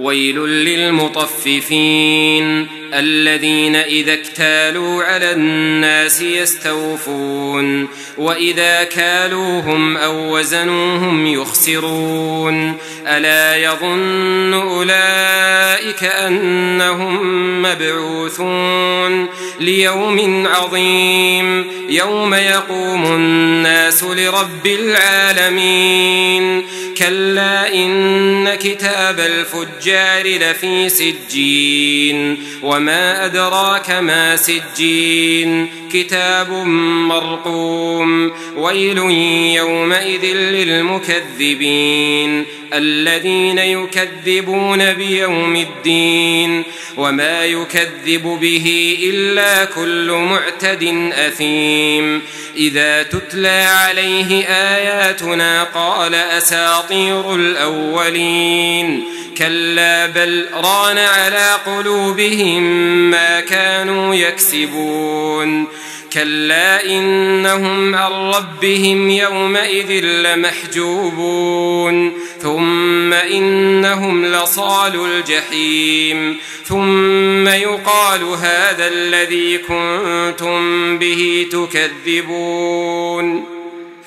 ويل للمطففين الذين إذا اكتالوا على الناس يستوفون وإذا كالوهم أو وزنوهم يخسرون ألا يظن أولئك أنهم مبعوثون ليوم عظيم يوم يقوم الناس لرب العالمين كلا إن كتاب الفجار لفي سجين وما أدراك ما سجين كتاب مرقوم ويل يومئذ للمكذبين الذين يكذبون بيوم الدين وما يكذب به إلا كل معتد أثيم إذا تتلى عليه آياتنا قال أساطير الأولين. كلا بل ران على قلوبهم ما كانوا يكسبون. كلا إنهم عن ربهم يومئذ لمحجوبون. ثم إنهم لصال الجحيم. ثم يقال هذا الذي كنتم به تكذبون.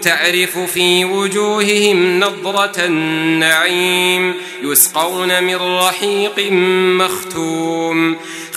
تعرف في وجوههم نضرة النعيم يسقون من رحيق مختوم.